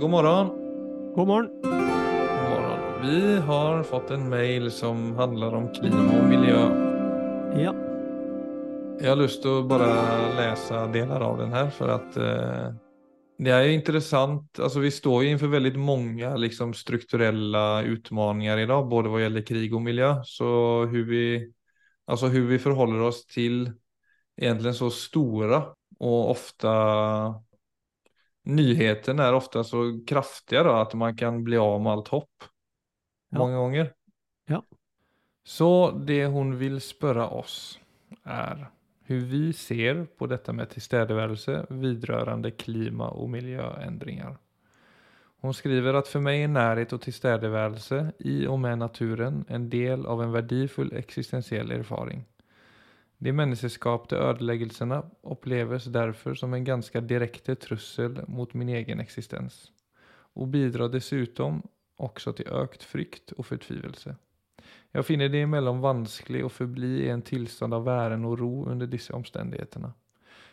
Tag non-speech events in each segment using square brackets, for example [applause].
God morgon. God morgon. God morgon. Vi har fått en mail som handlar om klima och miljö. Ja. Jag har lust att bara läsa delar av den här för att eh, det är intressant. Alltså vi står ju inför väldigt många liksom, strukturella utmaningar idag, både vad gäller krig och miljö. Så hur vi, alltså hur vi förhåller oss till egentligen så stora och ofta nyheten er ofte så kraftige da, at man kan bli av med alt hopp. Ja. ganger. gånger. Ja. Så det hun vil spørre oss er hur vi ser på dette med tilstedeværelse vedrørende klima og miljøendringer. Hun skriver at for meg er nærhet og tilstedeværelse i og med naturen en del av en verdifull existentiell erfaring. De menneskeskapte ødeleggelsene oppleves derfor som en ganske direkte trussel mot min egen eksistens, og bidrar dessutom også til økt frykt og fortvilelse. Jeg finner det imellom vanskelig å forbli i en tilstand av væren og ro under disse omstendighetene.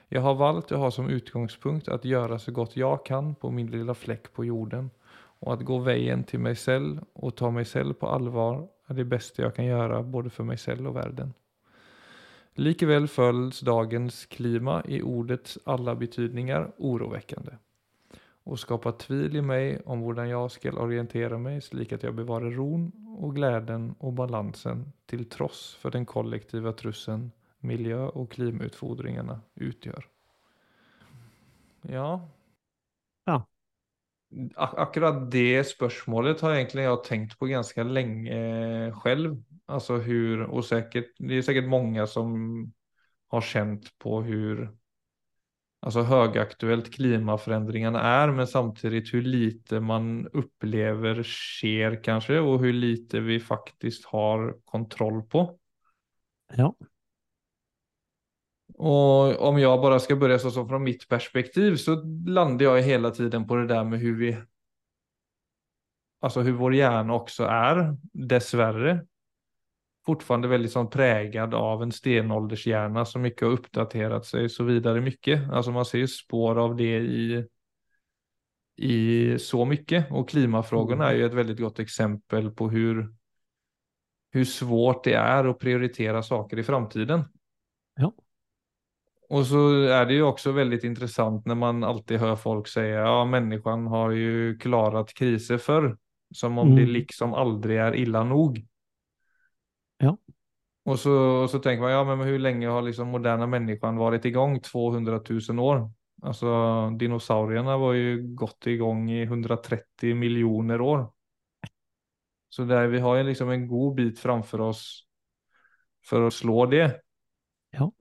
Jeg har valgt å ha som utgangspunkt at gjøre så godt jeg kan på min lilla flekk på jorden, og at gå veien til meg selv og ta meg selv på alvor er det beste jeg kan gjøre både for meg selv og verden. Likevel føles dagens klima i ordets alle betydninger urovekkende og skaper tvil i meg om hvordan jeg skal orientere meg slik at jeg bevarer roen og gleden og balansen til tross for den kollektive trusselen miljø- og klimautfordringene utgjør. Ja. Ja. Ak akkurat det spørsmålet har egentlig jeg tenkt på ganske lenge selv. Altså hur, säkert, det er sikkert mange som har kjent på hur alltså högaktuellt klimaförändringarna är, men samtidigt hur lite man upplever sker kanske och hur lite vi faktiskt har kontroll på. Ja. Och om jag bara ska börja så, så från mitt perspektiv så landar jag hela tiden på det där med hur vi, alltså hur vår hjärna också är, dessvärre, fortfarande väldigt sånn präglad av en stenåldershjärna som mycket har uppdaterat sig så vidare mycket. Alltså man ser ju spår av det i, i så mycket och klimafrågorna är ju ett väldigt gott exempel på hur, hur svårt det är att prioritera saker i framtiden. Ja. Och så är det ju också väldigt intressant när man alltid hör folk säga ja människan har ju klarat kriser förr. Som om det Mm. liksom aldrig är illa nog. Ja. Och så, så tänker man, ja men hur länge har liksom moderna människan varit igång? 200 000 år. Alltså dinosaurierna var ju gått igång i 130 miljoner år. Så där vi har ju liksom en god bit framför oss för att slå det. Ja.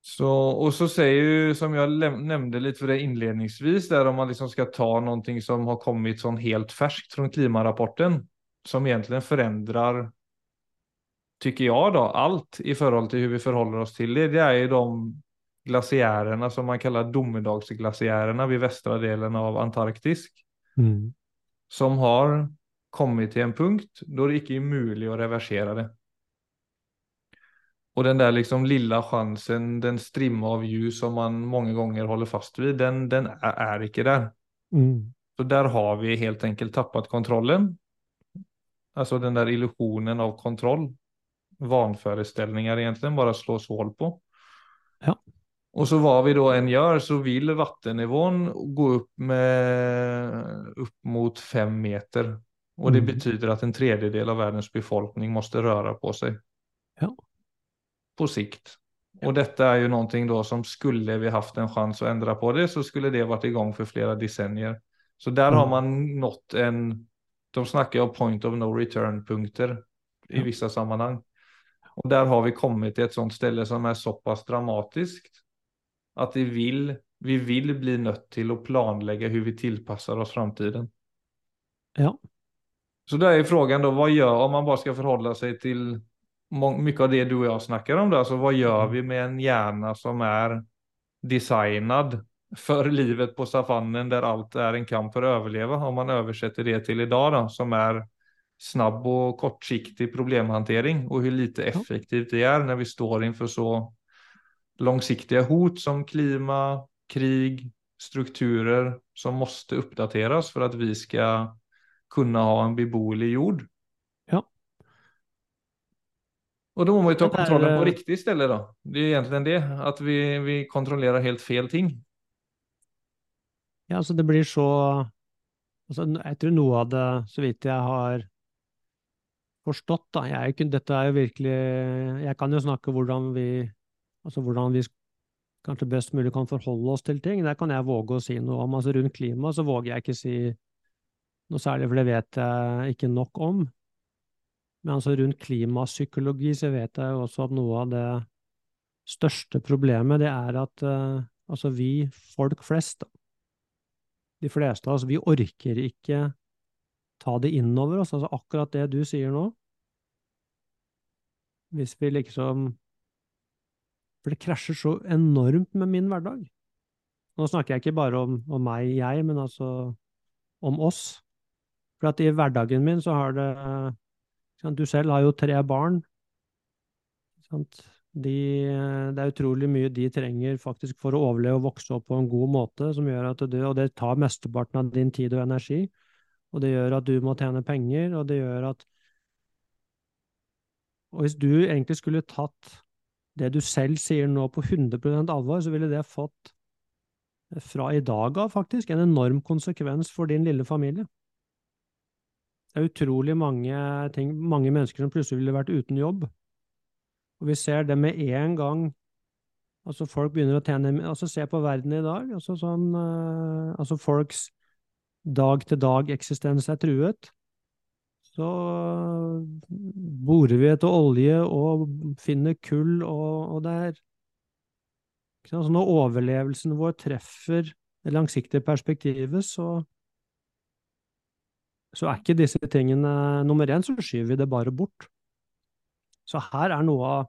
Så, och så säger ju, som jag nevnte nämnde lite för det inledningsvis, där om man liksom ska ta någonting som har kommit sån helt färskt från klimarapporten, som egentligen förändrar tycker jag då, allt i förhållande till hur vi förhåller oss till det, det är ju de glaciärerna som man kallar domedagsglaciärerna vid västra delen av Antarktis, Mm. som har kommit till en punkt då det ikke är möjligt att reversera det. Och den där liksom lilla chansen, den strimma av ljus som man många gånger håller fast vid, den, den är, är inte där. Mm. Så där har vi helt enkelt tappat kontrollen. Alltså den där illusionen av kontroll. Vanföreställningar egentligen bara slås hål på. Ja. Och så vad vi då än gör så vill vattennivån gå upp med upp mot fem meter. Och det Mm. betyder att en tredjedel av världens befolkning måste röra på sig. Ja. På sikt. Och detta är ju någonting då som skulle vi haft en chans att ändra på det så skulle det varit igång för flera decennier. Så där har Mm. man nått en, de snackar om point of no return punkter i Ja. vissa sammanhang. Och der har vi kommet til et sånt sted som er såpass dramatisk at vi vil, vi vil bli nødt til å planlegge hvordan vi tilpasser oss framtiden. Ja. Så da er frågan då, vad gör, om man bare skal forholde seg til mye av det du og jeg snakker om då, så hva gjør vi med en hjerne som er designad for livet på savannen der alt er en kamp for å overleve, om man oversetter det til i dag, då, som är snabb och kortsiktig problemhantering och hur lite effektivt det är när vi står inför så långsiktiga hot som klima, krig, strukturer som måste uppdateras för att vi ska kunna ha en beboelig jord. Ja. Och då må man ju ta kontrollen på riktig riktigt istället då. Det är egentligen det, att vi, vi kontrollerar helt fel ting. Ja, altså det blir så altså, Jeg tror noe av det, så vidt jeg har forstått, da jeg, er Dette er jo virkelig Jeg kan jo snakke hvordan vi Altså hvordan vi kanskje best mulig kan forholde oss til ting. Der kan jeg våge å si noe om. Altså rundt klima så våger jeg ikke si noe særlig, for det vet jeg ikke nok om. Men altså rundt klimapsykologi så vet jeg jo også at noe av det største problemet, det er at uh, altså vi folk flest, da, de fleste av oss, vi orker ikke ta det innover oss. Altså akkurat det du sier nå. Hvis vi liksom For det krasjer så enormt med min hverdag. Nå snakker jeg ikke bare om, om meg, jeg, men altså om oss. For at i hverdagen min så har det Du selv har jo tre barn. De, det er utrolig mye de trenger faktisk for å overleve og vokse opp på en god måte, som gjør at du, og det tar mesteparten av din tid og energi. Og det gjør at du må tjene penger, og det gjør at Og hvis du egentlig skulle tatt det du selv sier nå på 100 alvor, så ville det fått, fra i dag av faktisk, en enorm konsekvens for din lille familie. Det er utrolig mange, ting, mange mennesker som plutselig ville vært uten jobb. Og vi ser det med en gang Altså, folk begynner å tjene Altså, se på verden i dag. Altså, sånn uh, Altså, folks dag-til-dag-eksistens er truet. Så borer vi etter olje og finner kull, og, og det er? Så når overlevelsen vår treffer det langsiktige perspektivet, så så er ikke disse tingene Nummer én, så skyver vi det bare bort. Så her er noe av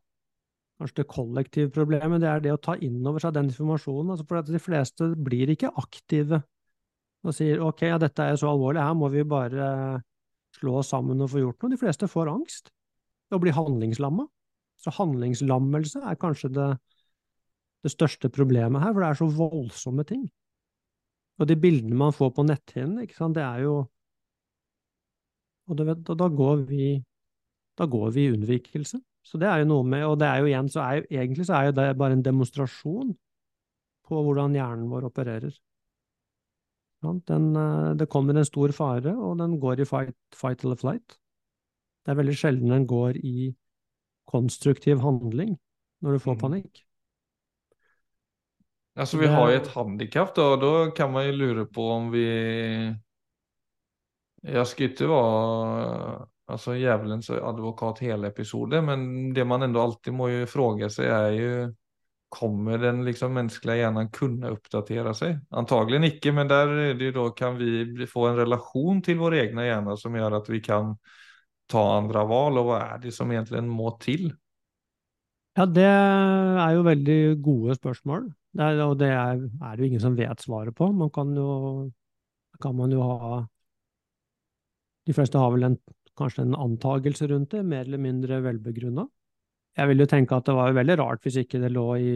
kanskje det kollektive problemet, det er det å ta inn over seg den informasjonen. Altså for de fleste blir ikke aktive og sier ok, ja, dette er så alvorlig, her må vi bare slå oss sammen og få gjort noe. De fleste får angst og blir handlingslamma. Så handlingslammelse er kanskje det, det største problemet her, for det er så voldsomme ting. Og de bildene man får på netthinnen, det er jo og, og da går vi da går vi i unnvikelse. Så det er jo noe med Og det er jo igjen, så er jo egentlig så er jo det bare en demonstrasjon på hvordan hjernen vår opererer. Den, det kommer en stor fare, og den går i fight, fight eller flight. Det er veldig sjelden den går i konstruktiv handling når du får Mm. panikk. Altså, vi har jo et handikapp og da kan man jo lure på om vi... Jeg skal ikke være altså, alltså, advokat hele episoden, men det man ändå alltid må jo fråga seg, er ju Kommer den liksom mänskliga hjärnan kunna uppdatera sig? Antagligen ikke, men där ju då kan vi få en relation til vår egna hjärna som gjør at vi kan ta andre val og hva er det som egentlig må til? Ja, det er jo veldig gode spørsmål, det er, og det er, er det jo ingen som vet svaret på. Man kan jo, kan man jo ha De fleste har vel en, kanskje en antagelse rundt det, mer eller mindre velbegrunna. Jeg vil jo tenke at det var veldig rart hvis ikke det lå i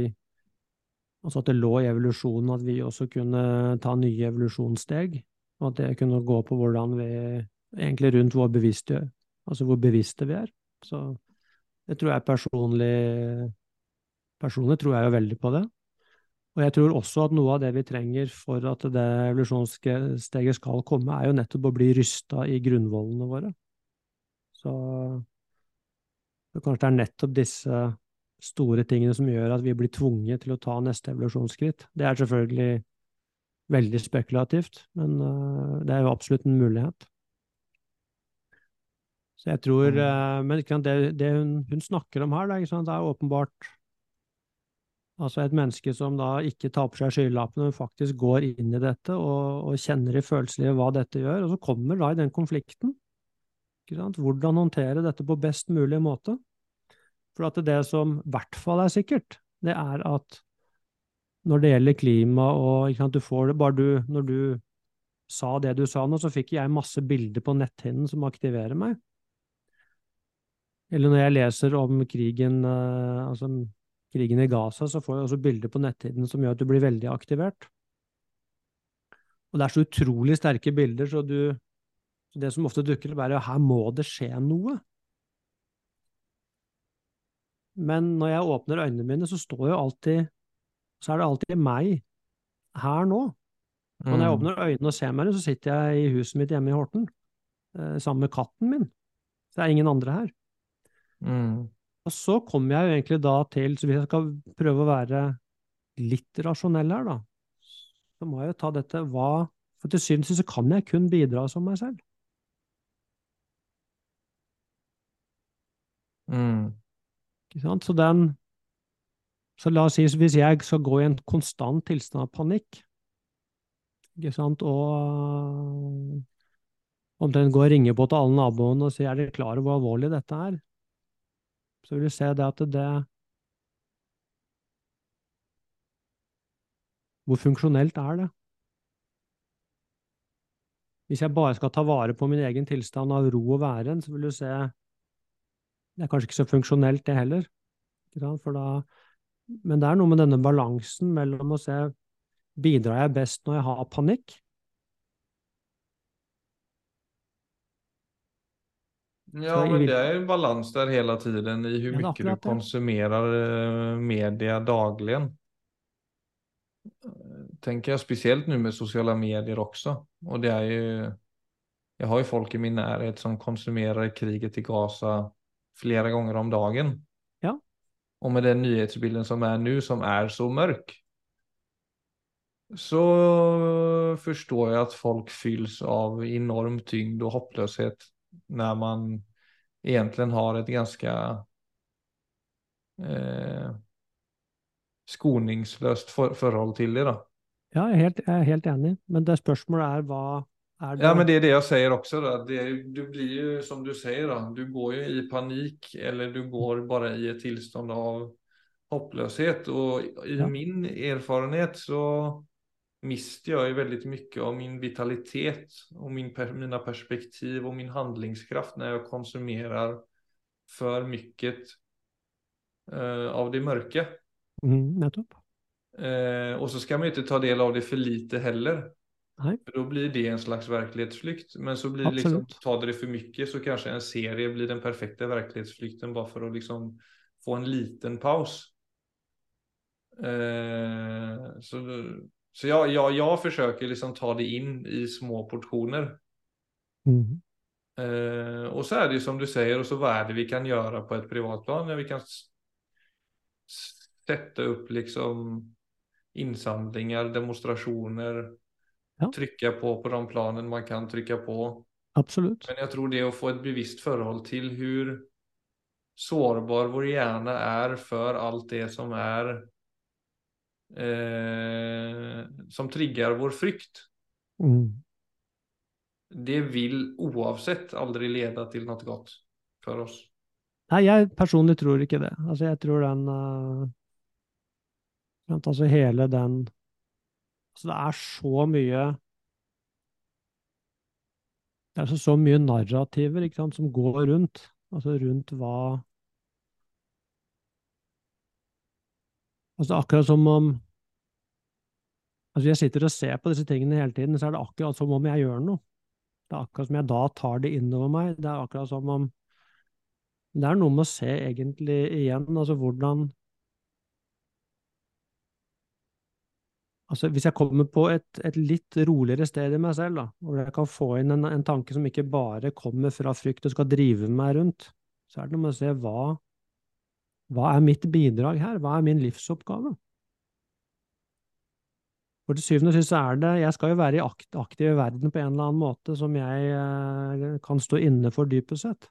Altså at det lå i evolusjonen at vi også kunne ta nye evolusjonssteg, og at det kunne gå på hvordan vi Egentlig rundt vår bevisstgjør, altså hvor bevisste vi er. Så det tror jeg personlig Personlig tror jeg jo veldig på det. Og jeg tror også at noe av det vi trenger for at det evolusjonssteget skal komme, er jo nettopp å bli rysta i grunnvollene våre. Så, så kanskje det er nettopp disse store tingene som gjør at vi blir tvunget til å ta neste evolusjonsskritt. Det er selvfølgelig veldig spekulativt, men øh, det er jo absolutt en mulighet. Så jeg tror øh, Men det, det hun, hun snakker om her, det er åpenbart Altså et menneske som da ikke tar på seg skylappene, men faktisk går inn i dette og, og kjenner i følelseslivet hva dette gjør, og så kommer da i den konflikten. Hvordan håndtere dette på best mulig måte. For at det som i hvert fall er sikkert, det er at når det gjelder klima og sant, du får det bare du Når du sa det du sa nå, så fikk jeg masse bilder på netthinnen som aktiverer meg. Eller når jeg leser om krigen, eh, altså krigen i Gaza, så får jeg også bilder på netthinnen som gjør at du blir veldig aktivert. Og det er så utrolig sterke bilder, så, du, så det som ofte dukker opp, er at her må det skje noe. Men når jeg åpner øynene mine, så står jo alltid Så er det alltid meg her nå. Og når jeg Mm. åpner øynene og ser meg, så sitter jeg i huset mitt hjemme i Horten eh, sammen med katten min. Så det er ingen andre her. Mm. Og så kommer jeg jo egentlig da til, så hvis jeg skal prøve å være litt rasjonell her, da, så må jeg jo ta dette hva For til syvende og sist så kan jeg kun bidra som meg selv. Mm. Så den Så la oss si hvis jeg skal gå i en konstant tilstand av panikk, ikke sant, og omtrent gå og ringe på til alle naboene og si er dere klar over hvor alvorlig dette er, så vil du se det at det Hvor funksjonelt er det? Hvis jeg bare skal ta vare på min egen tilstand av ro og væren, så vil du se Det er kanskje ikke så funksjonelt, det heller. Da, men det er noe med denne balansen mellom å se Bidrar jeg best når jeg har panikk? Ja, men det er en balans der hele tiden i hvor mycket du konsumerer eh, media dagligen. Tenker jeg spesielt nå med sosiale medier også. Og det er jo Jeg har jo folk i min nærhet som konsumerer kriget i Gaza flera gånger om dagen. Ja. Och med den nyhetsbilden som är nu som är så mörk. Så förstår jag att folk fylls av enorm tyngd och hopplöshet när man egentligen har ett ganska eh, skoningsløst for forhold til det. da. Ja, jeg er helt, jeg er helt enig, men det spørsmålet er hva er det Ja, men det är det jag säger också. Då. Det, du blir ju som du säger, då, du går ju i panik eller du går bara i ett tillstånd av hopplöshet. Och i Ja. min erfarenhet så mister jag ju väldigt mycket av min vitalitet och min, mina perspektiv och min handlingskraft när jag konsumerar för mycket eh, av det mörka. Mm, Eh, och så ska man ju inte ta del av det för lite heller. Nej. För då blir det en slags verklighetsflykt. Men så blir det liksom, tar det för mycket så kanske en serie blir den perfekta verklighetsflykten bara för att liksom få en liten paus. Eh, så så jag, jag, jag försöker liksom ta det in i små portioner. Mm. Eh, och så är det som du säger, och så vad är det vi kan göra på ett privatplan? Ja, vi kan sätta upp liksom insamlingar, demonstrationer, Ja. trycka på på de planen man kan trycka på. Absolutt. Men jag tror det å att få ett bevisst förhåll till hur sårbar vår hjärna är för allt det som är eh, som triggar vår frykt. Mm. Det vil oavsett aldri lede til noe godt for oss. Nei, jeg personlig tror ikke det. Altså, jeg tror den uh, Altså hele den Altså, det er så mye Det er altså så mye narrativer sant, som går rundt. Altså rundt hva Altså, akkurat som om Altså, jeg sitter og ser på disse tingene hele tiden, så er det akkurat som om jeg gjør noe. Det er akkurat som jeg da tar det innover meg. Det er akkurat som om Det er noe med å se egentlig igjen, altså hvordan Altså, hvis jeg kommer på et, et litt roligere sted i meg selv, da, hvor jeg kan få inn en, en tanke som ikke bare kommer fra frykt og skal drive meg rundt, så er det noe med å se hva, hva er mitt bidrag her? Hva er min livsoppgave? For til syvende og sist er det Jeg skal jo være i akt, aktiv i verden på en eller annen måte som jeg eh, kan stå inne for dypest sett.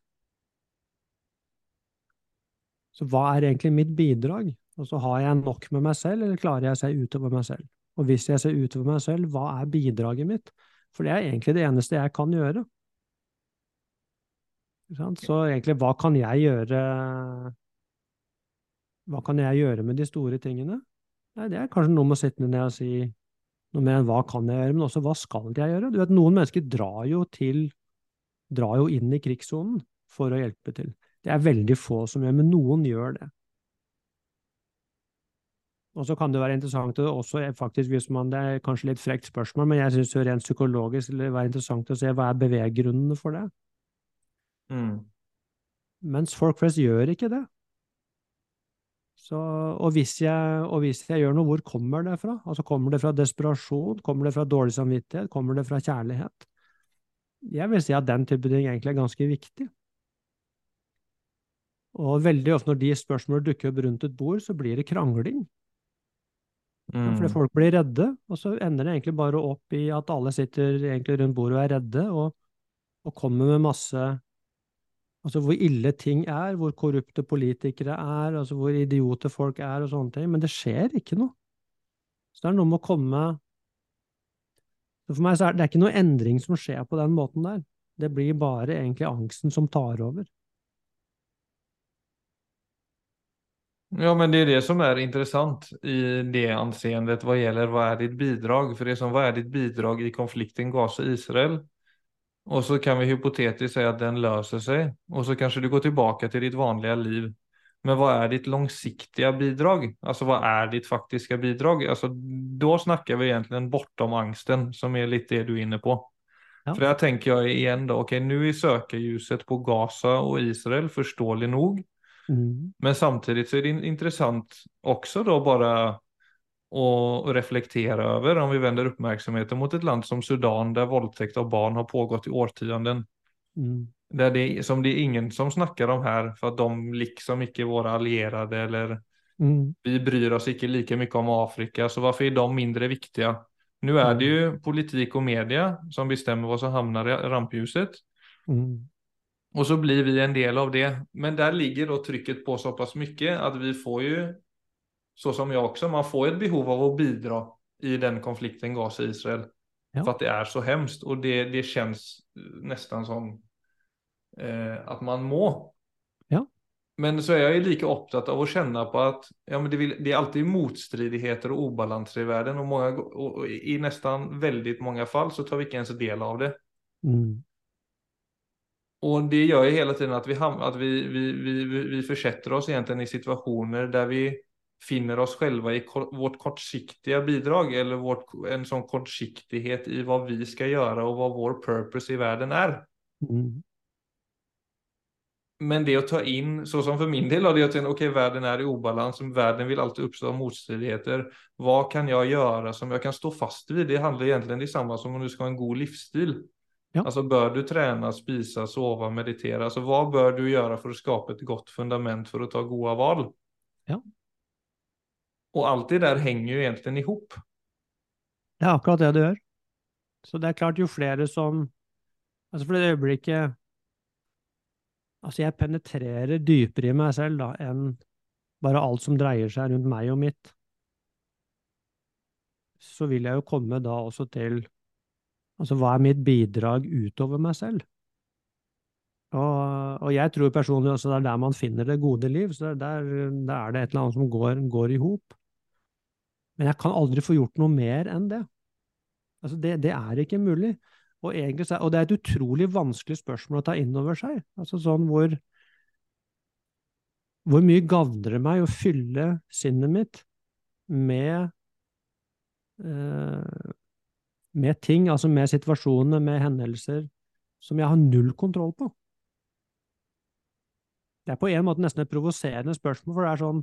Så hva er egentlig mitt bidrag? Og så har jeg nok med meg selv, eller klarer jeg seg se utover meg selv? Og hvis jeg ser utover meg selv, hva er bidraget mitt? For det er egentlig det eneste jeg kan gjøre. Så egentlig, hva kan jeg gjøre Hva kan jeg gjøre med de store tingene? Nei, det er kanskje noe med å sitte ned og si noe mer enn hva kan jeg gjøre, men også hva skal jeg gjøre? Du vet, noen mennesker drar jo til drar jo inn i krigssonen for å hjelpe til. Det er veldig få som gjør, men noen gjør det. Og så kan det være interessant også faktisk hvis man, Det er kanskje litt frekt spørsmål, men jeg syns rent psykologisk det vil være interessant å se hva er beveggrunnene for det. Mm. Mens folk flest gjør ikke det. Så, og, hvis jeg, og hvis jeg gjør noe, hvor kommer det fra? Altså Kommer det fra desperasjon? Kommer det fra dårlig samvittighet? Kommer det fra kjærlighet? Jeg vil si at den type ting egentlig er ganske viktig. Og veldig ofte når de spørsmålene dukker opp rundt et bord, så blir det krangling. Mm. Fordi folk blir redde, og så ender det egentlig bare opp i at alle sitter egentlig rundt bordet og er redde, og, og kommer med masse Altså hvor ille ting er, hvor korrupte politikere er, altså hvor idioter folk er og sånne ting. Men det skjer ikke noe. Så det er noe med å komme For meg så er det ikke noe endring som skjer på den måten der. Det blir bare egentlig angsten som tar over. Ja, men det är det som är intressant i det anseendet vad gäller vad är ditt bidrag? För det som vad är ditt bidrag i konflikten Gaza-Israel? Och så kan vi hypotetiskt säga att den löser sig och så kanske du går tillbaka till ditt vanliga liv. Men vad är ditt långsiktiga bidrag? Alltså vad är ditt faktiska bidrag? Alltså då snackar vi egentligen bortom angsten som är lite det du är inne på. Ja. För där tänker jag igen då, okej okay, nu är sökarljuset på Gaza och Israel förståelig nog. Mm. Men samtidigt så är det intressant också då bara att reflektera över om vi vänder uppmärksamheten mot ett land som Sudan där våldtäkt av barn har pågått i årtionden. Mm. Där det, som det är ingen som snackar om här för att de liksom ikke är våra allierade eller mm. vi bryr oss ikke lika mycket om Afrika så varför är de mindre viktiga? Nu är det ju politik och media som bestämmer vad som hamnar i rampljuset. Mm. Och så blir vi en del av det. Men där ligger då trycket på så pass mycket att vi får ju, så som jag också, man får ett behov av att bidra i den konflikten Gaza-Israel. Ja. För att det är så hemskt och det, det känns nästan som eh, att man må. Ja. Men så är jag ju lika upptatt av att känna på att ja, men det, vill, det är alltid motstridigheter och obalanser i världen och, många, och i nästan väldigt många fall så tar vi inte ens del av det. Mm. Och det gör ju hela tiden att vi, att vi, vi, vi, vi försätter oss egentligen i situationer där vi finner oss själva i vårt kortsiktiga bidrag eller vårt, en sån kortsiktighet i vad vi ska göra och vad vår purpose i världen är. Mm. Men det att ta in, så som för min del, det att okej, okay, världen är i obalans, världen vill alltid uppstå motstridigheter. Vad kan jag göra som jag kan stå fast vid? Det handlar egentligen detsamma som om du ska ha en god livsstil. Ja. Alltså bör du träna, spisa, sova, meditera? Alltså vad bör du göra för att skapa ett gott fundament för att ta goda val? Ja. Och allt det där hänger ju egentligen ihop. Det er akkurat det det gjør. Så det er klart, jo flere som Altså for det øyeblikket Altså, jeg penetrerer dypere i meg selv da, enn bare alt som dreier seg rundt meg og mitt. Så vil jeg jo komme da også til Altså, hva er mitt bidrag utover meg selv? Og, og jeg tror personlig også det er der man finner det gode liv, så der, der er det et eller annet som går, går i hop. Men jeg kan aldri få gjort noe mer enn det. Altså, det, det er ikke mulig. Og, egentlig, og det er et utrolig vanskelig spørsmål å ta inn over seg. Altså sånn hvor Hvor mye gagner det meg å fylle sinnet mitt med eh, med ting, altså med situasjoner, med hendelser, som jeg har null kontroll på. Det er på en måte nesten et provoserende spørsmål, for det er sånn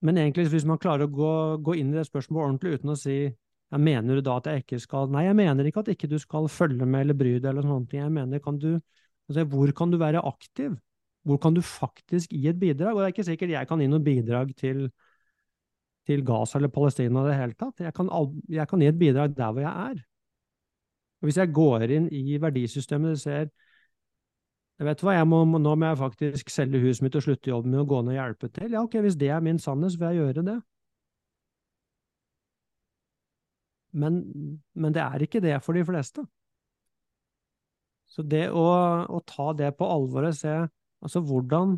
Men egentlig, hvis man klarer å gå, gå inn i det spørsmålet ordentlig uten å si ja, Mener du da at jeg ikke skal Nei, jeg mener ikke at ikke du skal følge med eller bry deg eller sånne ting. Jeg mener, kan du altså, Hvor kan du være aktiv? Hvor kan du faktisk gi et bidrag? Og det er ikke sikkert jeg kan gi noe bidrag til til Gaza eller Palestina i det hele tatt. Jeg kan, jeg kan, gi et bidrag der hvor jeg er. Og Hvis jeg går inn i verdisystemet og ser jeg vet hva, jeg må, Nå må jeg faktisk selge huset mitt og slutte jobben min og gå ned og hjelpe til. Ja, ok, Hvis det er min sannhet, så vil jeg gjøre det. Men, men det er ikke det for de fleste. Så det å, å ta det på alvor og se altså hvordan,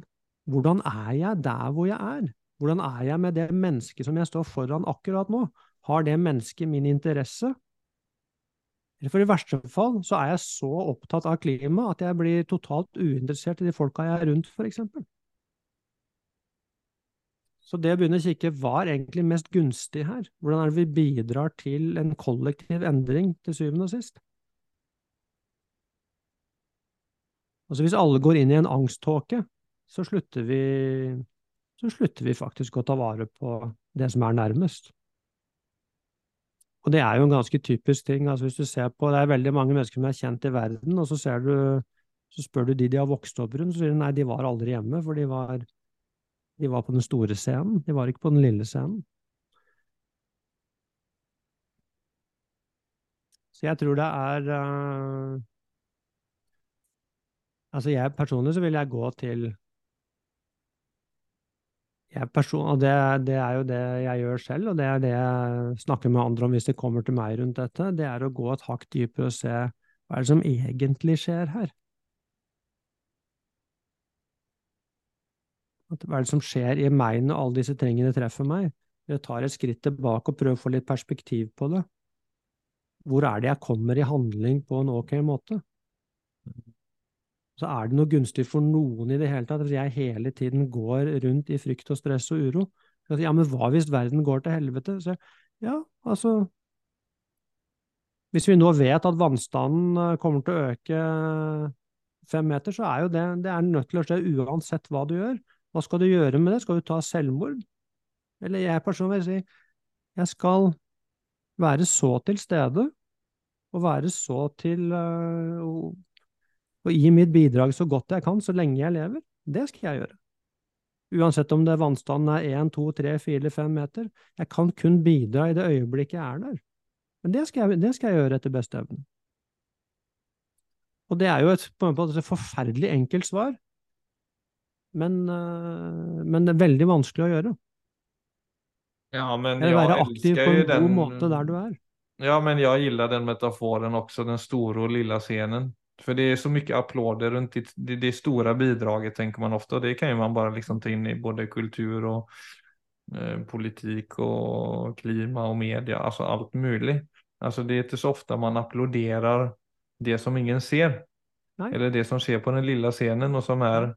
hvordan er jeg der hvor jeg er? Hvordan er jeg med det mennesket som jeg står foran akkurat nå? Har det mennesket min interesse? For i verste fall så er jeg så opptatt av klima at jeg blir totalt uinteressert i de folka jeg er rundt, eksempel. Så det å begynne å kikke hva er egentlig mest gunstig her? Hvordan er det vi bidrar til en kollektiv endring til syvende og sist? Altså Hvis alle går inn i en angsttåke, så slutter vi, så slutter vi faktisk å ta vare på det som er nærmest. Og det er jo en ganske typisk ting. altså hvis du ser på, Det er veldig mange mennesker som er kjent i verden, og så, ser du, så spør du de de har vokst opp rundt, så sier de nei, de var aldri hjemme, for de var, de var på den store scenen, de var ikke på den lille scenen. Så jeg tror det er uh, Altså, jeg personlig så vil jeg gå til person, det, det, er jo det jeg gjør selv, og det er det jeg snakker med andre om hvis de kommer til meg rundt dette, det er å gå et hakk dypere og se hva er det som egentlig skjer her? Hva er det som skjer i meg når alle disse tingene treffer meg? Jeg tar et skritt tilbake og prøver å få litt perspektiv på det. Hvor er det jeg kommer i handling på en ok måte? Så er det noe gunstig for noen i det hele tatt Hvis jeg hele tiden går rundt i frykt og stress og uro. Ja, men hva hvis verden går til helvete? Så, ja, altså Hvis vi nå vet at vannstanden eh, kommer til å øke fem meter, så er jo det, det er nødt til å skje uansett hva du gjør. Hva skal du gjøre med det? Skal du ta selvmord? Eller jeg personlig vil si jeg skal være så til stede og være så til uh, og gi mitt bidrag så godt jeg kan så lenge jeg lever. Det skal jeg gjøre. Uansett om det vannstanden er én, to, tre, fire eller fem meter. Jeg kan kun bidra i det øyeblikket jeg er der. Men det skal jeg, det skal jeg gjøre etter beste evne. Og det er jo et, på en måte et forferdelig enkelt svar, men, øh, men, det er veldig vanskelig å gjøre. Ja, men Eller være aktiv på en god måte der du er. Ja, men jeg liker den metaforen også, den store og lille scenen. For det er så mye applåder runt det, det, stora bidraget tenker man ofte, og det kan ju man bare liksom ta inn i både kultur og eh, politikk og klima og media, altså alt mulig. Alltså det er ikke så ofte man applåderer det som ingen ser. Nej. Eller det som sker på den lilla scenen, og som er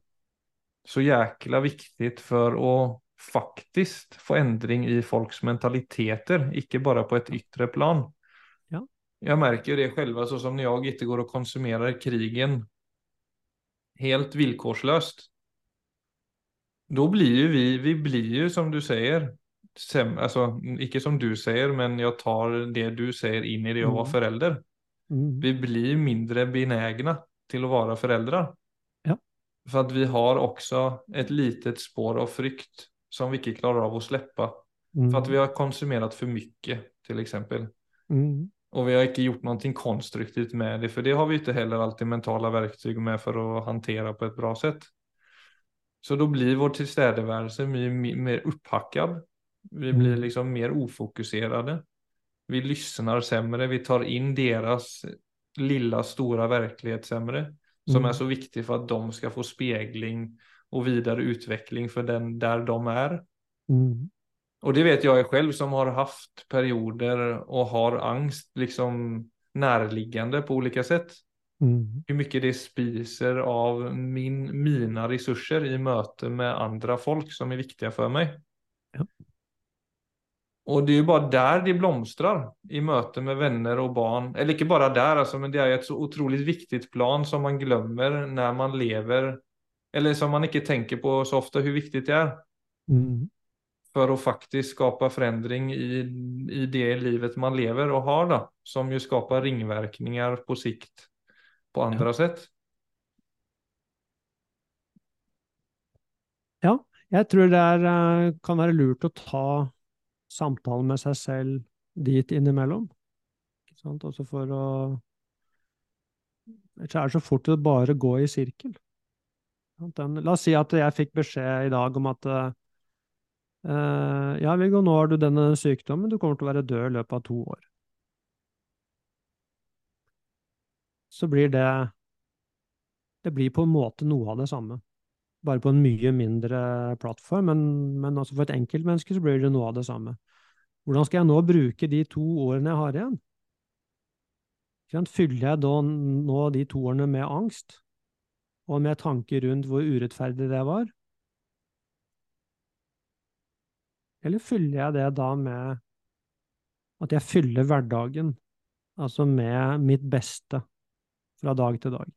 så jækla viktig for å faktisk få endring i folks mentaliteter, ikke bare på et yttre plan. Jag märker det själva så som när jag inte går och konsumerar krigen helt villkorslöst. Då blir ju vi, vi blir ju som du säger, sem, alltså icke som du säger, men jag tar det du säger in i det vara mm. förälder. Mm. Vi blir mindre benägna till att vara föräldrar. Ja. För att vi har också ett litet spår av frykt som vi inte klarar av att släppa. Mm. För att vi har konsumerat för mycket till exempel. Mm. Og vi har ikke gjort noe konstruktivt med det, for det har vi ikke heller alltid mentale verktyg med for å håndtere på et bra sett. Så da blir vår tilstedeværelse mye mer opphakket. Vi blir mm. liksom mer ufokuserte. Vi lyssnar sämre, vi tar inn deres lilla store verklighet sämre. Som mm. er så viktig for at de skal få spegling og videre utvikling for den der de er. Mm. Och det vet jag själv som har haft perioder och har angst liksom närliggande på olika sätt. Mm. Hur mycket det spiser av min, mina resurser i möte med andra folk som är viktiga för mig. Ja. Och det är ju bara där det blomstrar i möte med vänner och barn. Eller inte bara där, alltså, men det är ett så otroligt viktigt plan som man glömmer när man lever. Eller som man inte tänker på så ofta hur viktigt det är. Mm for å faktisk skape forandring i, i, det livet man lever og har, da, som jo skaper ringverkningar på sikt på andre ja. sett. Ja, jeg tror det er, eh, kan være lurt å ta samtalen med seg selv dit innimellom. Også for å Ellers er det så fort det bare gå i sirkel. Den, la oss si at jeg fikk beskjed i dag om at uh, ja, Viggo, nå har du denne sykdommen, du kommer til å være død i løpet av to år. Så blir det Det blir på en måte noe av det samme. Bare på en mye mindre plattform, men, men altså for et enkeltmenneske så blir det noe av det samme. Hvordan skal jeg nå bruke de to årene jeg har igjen? Fyller jeg da nå de to årene med angst, og med tanker rundt hvor urettferdig det var? Eller fyller jeg det da med at jeg fyller hverdagen, altså med mitt beste fra dag til dag?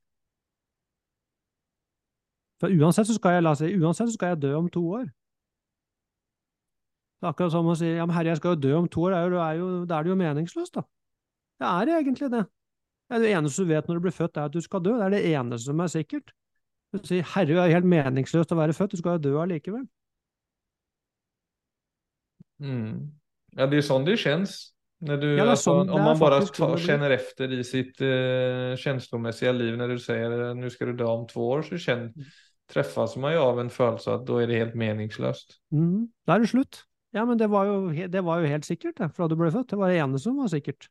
For uansett så skal jeg, la si, uansett så skal jeg dø om to år. Det er akkurat som å si ja, men herre, jeg skal jo dø om to år, da er, er, det jo meningsløst, da. Det er egentlig det. Det er det eneste du vet når du blir født, er at du skal dø. Det er det eneste som er sikkert. Du sier herre, det er helt meningsløst å være født, du skal jo dø allikevel. Mm. Ja, det är sånn det känns. När du, ja, alltså, om man bara tar, känner efter i sitt eh, känslomässiga liv när du säger nu ska du dö om två år så känner, mm. träffas man ju av en følelse at da er det helt meningsløst. Mm. Da er det slutt. Ja, men det var jo, det var jo helt sikkert, det, fra du ble født. Det var det ene som var sikkert.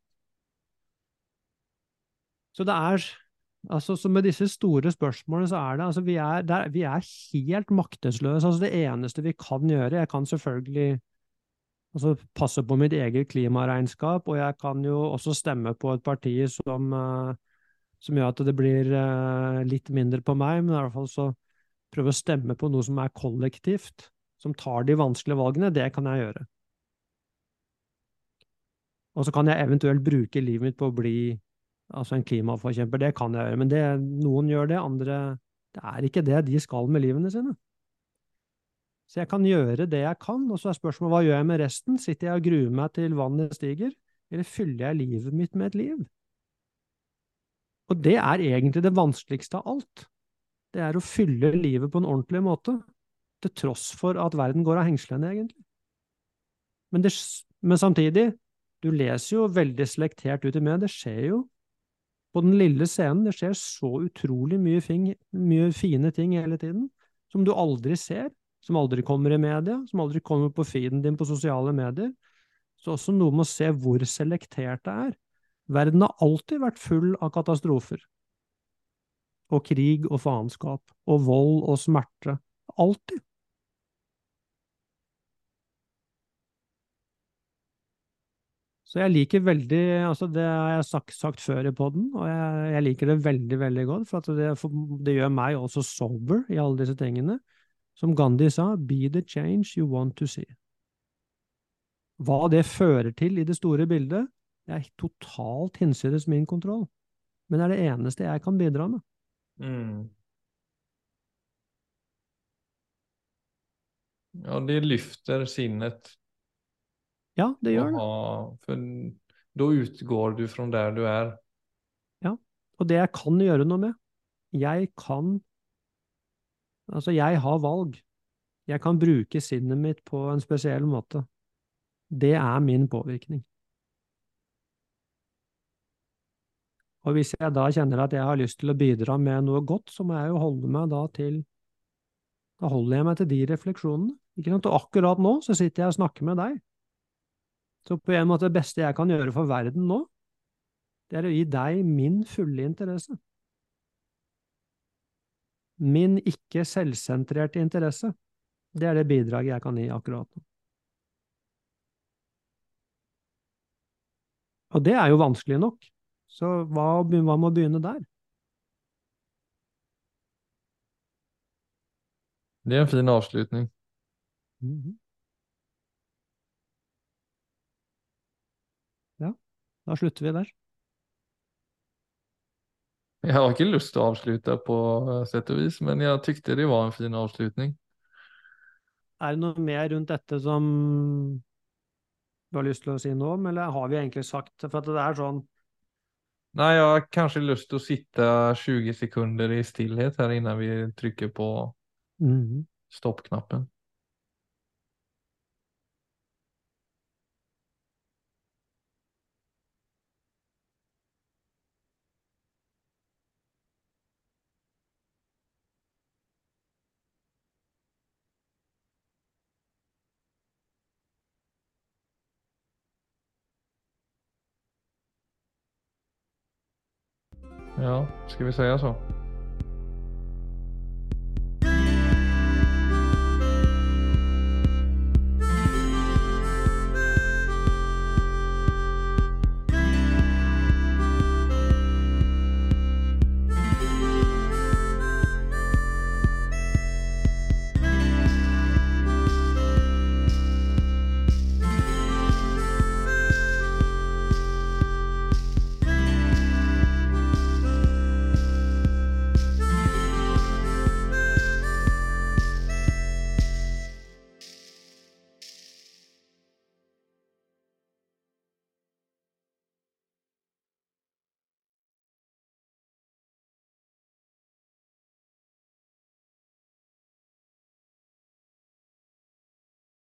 Så det er altså, så Med disse store spørsmålene så er det altså, vi er, der, vi er helt maktesløse. Altså, det eneste vi kan gjøre Jeg kan selvfølgelig altså, passe på mitt eget klimaregnskap, og jeg kan jo også stemme på et parti som, uh, som gjør at det blir uh, litt mindre på meg, men i hvert fall så prøve å stemme på noe som er kollektivt, som tar de vanskelige valgene. Det kan jeg gjøre. Og så kan jeg eventuelt bruke livet mitt på å bli altså en klimaforkjemper. Det kan jeg gjøre, men det, noen gjør det, andre Det er ikke det de skal med livene sine. Så jeg kan gjøre det jeg kan, og så er spørsmålet hva gjør jeg med resten? Sitter jeg og gruer meg til vannet stiger, eller fyller jeg livet mitt med et liv? Og det er egentlig det vanskeligste av alt. Det er å fylle livet på en ordentlig måte, til tross for at verden går av hengslene, egentlig. Men, det, men samtidig, du leser jo veldig selektert ut i meg, det skjer jo på den lille scenen. Det skjer så utrolig mye, fing, mye fine ting hele tiden, som du aldri ser, som aldri kommer i media, som aldri kommer på feeden din på sosiale medier. Så også noe med å se hvor selektert det er. Verden har alltid vært full av katastrofer. Og krig og faenskap. Og vold og smerte. Alltid. Så jeg liker veldig altså Det har jeg sagt, sagt før i poden, og jeg, jeg, liker det veldig, veldig godt. For det, for det, gjør meg også sober i alle disse tingene. Som Gandhi sa, be the change you want to see. Hva det fører til i det store bildet, det er totalt hinsides min kontroll. Men det er det eneste jeg kan bidra med. Mm. Ja, det lyfter sinnet ja, det gjør det. for da utgår du fra der du er. Ja, og det jeg kan gjøre noe med Jeg kan Altså, jeg har valg. Jeg kan bruke sinnet mitt på en spesiell måte. Det er min påvirkning. Og hvis jeg da kjenner at jeg har lyst til å bidra med noe godt, så må jeg jo holde meg da til Da holder jeg meg til de refleksjonene. Ikke sant? Og akkurat nå så sitter jeg og snakker med deg. Så på en måte det beste jeg kan gjøre for verden nå, det er å gi deg min fulle interesse. Min ikke selvsentrerte interesse. Det er det bidraget jeg kan gi akkurat nå. Og det er jo vanskelig nok, så hva, hva må begynne der? Det er en fin avslutning. Mm -hmm. Da slutter vi der. [laughs] Jeg har ikke lyst til å avslutte på sett og vis, men jeg tykte det var en fin avslutning. Er det noe mer rundt dette som du har lyst til å si noe om, eller har vi egentlig sagt For at det er sånn Nei, jeg har kanskje lyst til å sitte 20 sekunder i stillhet her innan vi trykker på mm. stoppknappen. Ja, ska vi säga så?